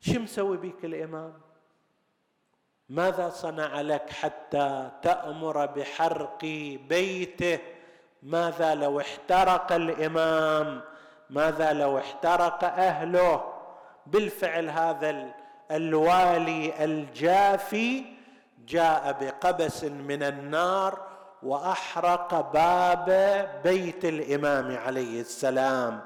شو مسوي بك الإمام؟ ماذا صنع لك حتى تأمر بحرق بيته؟ ماذا لو احترق الإمام؟ ماذا لو احترق أهله؟ بالفعل هذا الوالي الجافي جاء بقبس من النار وأحرق باب بيت الإمام عليه السلام.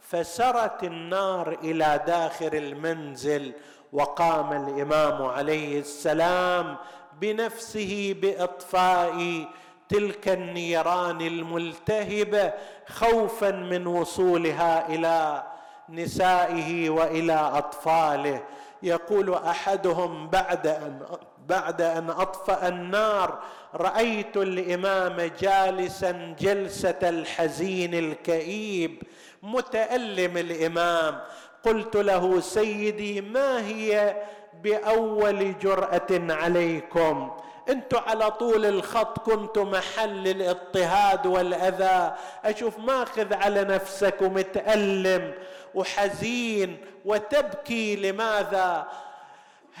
فسرت النار إلى داخل المنزل وقام الإمام عليه السلام بنفسه بإطفاء تلك النيران الملتهبه خوفا من وصولها إلى نسائه وإلى أطفاله. يقول أحدهم بعد أن بعد أن أطفأ النار رأيت الإمام جالسا جلسة الحزين الكئيب متألم الإمام قلت له سيدي ما هي بأول جرأة عليكم؟ أنتم على طول الخط كنتم محل الاضطهاد والأذى. أشوف ماخذ على نفسك ومتألم وحزين وتبكي لماذا؟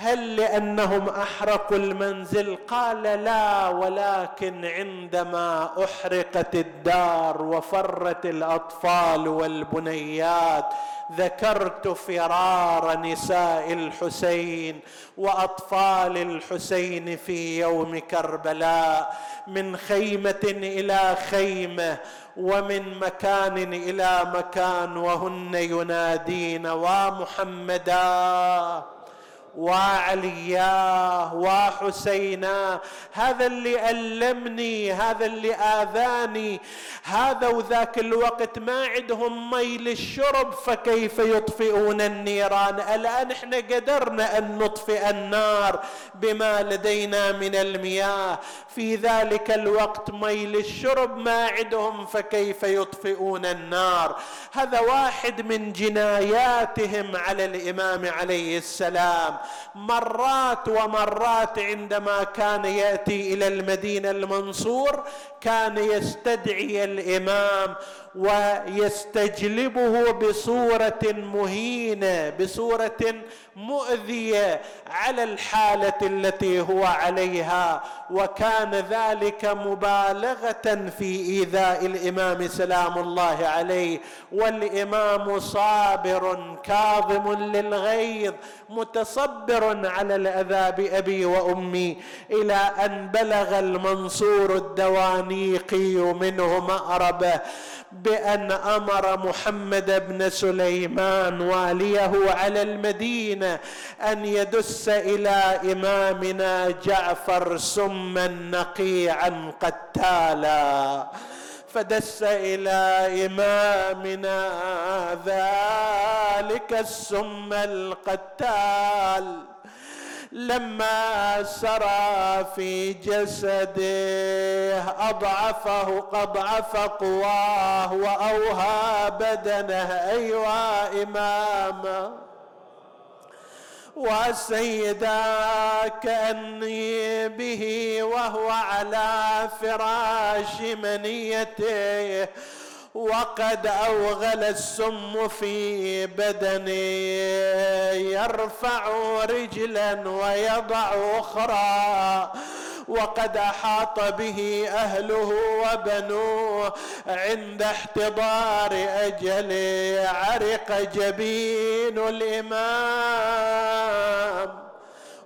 هل لأنهم احرقوا المنزل؟ قال لا ولكن عندما أحرقت الدار وفرت الأطفال والبنيات ذكرت فرار نساء الحسين وأطفال الحسين في يوم كربلاء. من خيمة إلى خيمة ومن مكان إلى مكان وهن ينادين ومحمدا وعلياه وحسينا هذا اللي ألمني هذا اللي آذاني هذا وذاك الوقت ما عندهم مي للشرب فكيف يطفئون النيران؟ الآن إحنا قدرنا أن نطفئ النار بما لدينا من المياه؟ في ذلك الوقت مي للشرب ما عندهم فكيف يطفئون النار؟ هذا واحد من جناياتهم على الإمام عليه السلام. مرات ومرات عندما كان يأتي إلى المدينة المنصور كان يستدعي الإمام ويستجلبه بصورة مهينة بصورة مؤذية على الحالة التي هو عليها. وكان ذلك مبالغة في إيذاء الإمام سلام الله عليه. والإمام صابر كاظم للغيظ متصبر على الاذى بابي وأمي إلى أن بلغ المنصور الدوانيقي منه مأربه بأن أمر محمد بن سليمان واليه على المدينة أن يدس إلى إمامنا جعفر سما نقيعا قتالا. فدس إلى إمامنا ذلك السم القتال. لما سرى في جسده أضعفه أضعف قواه وأوهى بدنه ايوا امامه وسيدا كأني به وهو على فراش منيته وقد أوغل السم في بدني. يرفع رجلا ويضع أخرى. وقد أحاط به أهله وبنوه عند احتضار اجله عرق جبين الإمام.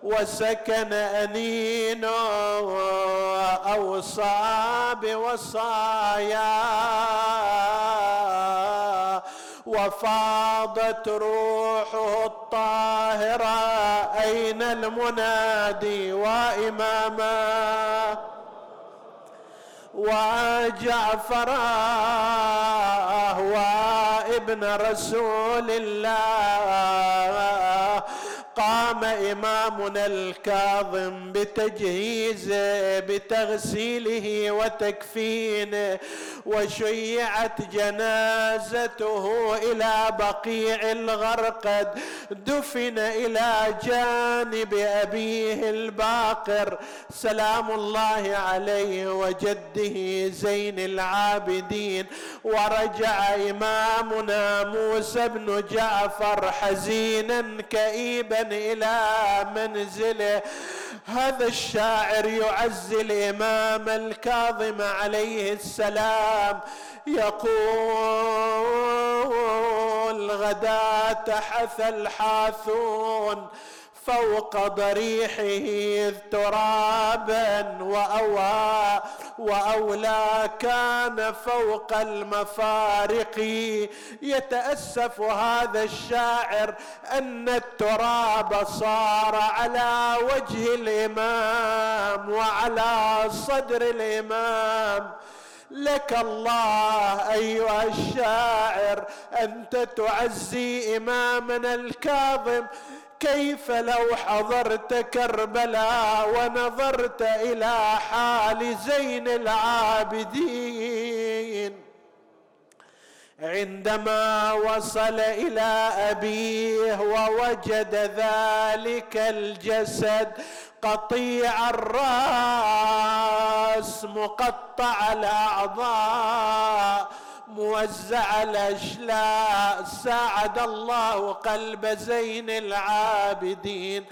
وسكن أنين أوصى بوصايا وفاضت روحه الطاهرة أين المنادي وإماما وجعفر وابن رسول الله قام إمامنا الكاظم بتجهيزه بتغسيله وتكفينه وشيعت جنازته إلى بقيع الغرقد دفن إلى جانب أبيه الباقر. سلام الله عليه وجده زين العابدين. ورجع إمامنا موسى بن جعفر حزينا كئيبا إلى منزله. هذا الشاعر يعزي الامام الكاظم عليه السلام. يقول غدا حث الحاثون. فوق ضريحه ترابا وأوى وأولى كان فوق المفارق. يتأسف هذا الشاعر أن التراب صار على وجه الإمام وعلى صدر الإمام. لك الله أيها الشاعر أنت تعزي إمامنا الكاظم كيف لو حضرت كربلاء ونظرت إلى حال زين العابدين؟ عندما وصل إلى أبيه ووجد ذلك الجسد قطيع الرأس مقطع الأعضاء موزع الأشلاء ساعد الله قلب زين العابدين.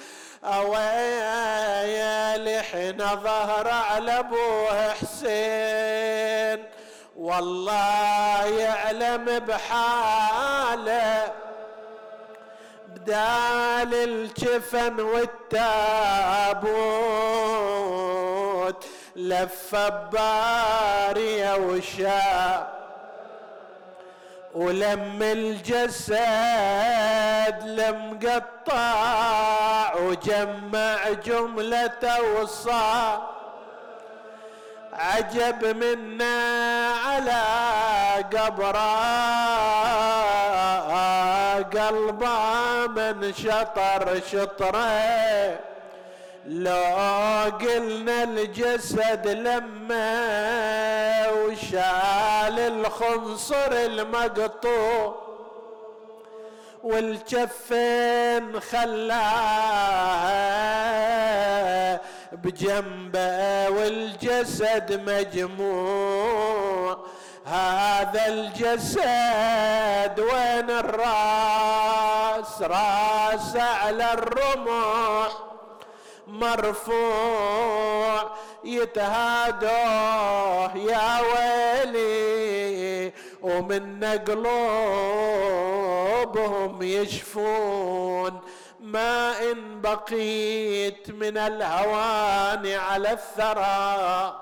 اويا لحن ظهر على ابوه حسين. والله يعلم بحاله بدال الجفن والتابوت. لف بارية وشاب ولم الجسد لمقطع وجمع جملة وصار. عجب منا على قبره قلبه من شطر شطره. لو قلنا الجسد لما وشال الخنصر المقطوع والجفين خلاها بجنبه والجسد مجموع. هذا الجسد وين الراس؟ راس على الرمح. مرفوع يتهادوه يا ويلي ومن قلوبهم يشفون. ما إن بقيت من الهوان على الثرى.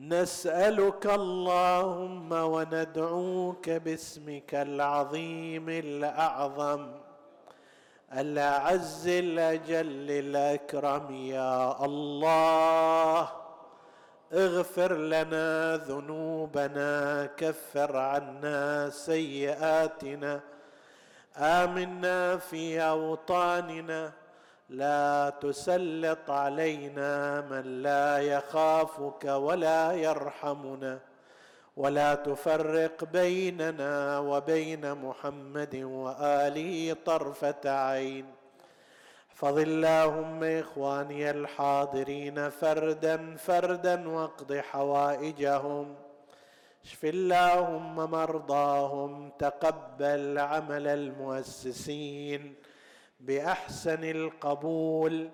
نسألك اللهم وندعوك باسمك العظيم الأعظم. الأعز الأجل الأكرم يا الله. اغفر لنا ذنوبنا كفر عنا سيئاتنا. آمنا في أوطاننا. لا تسلط علينا من لا يخافك ولا يرحمنا. ولا تفرق بيننا وبين محمد وآله طرفة عين. احفظ اللهم إخواني الحاضرين فردا فردا واقض حوائجهم. اشف اللهم مرضاهم تقبل عمل المؤسسين بأحسن القبول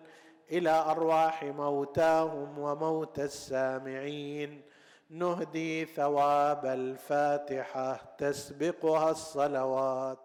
إلى أرواح موتاهم وموتى السامعين. نهدي ثواب الفاتحة تسبقها الصلوات.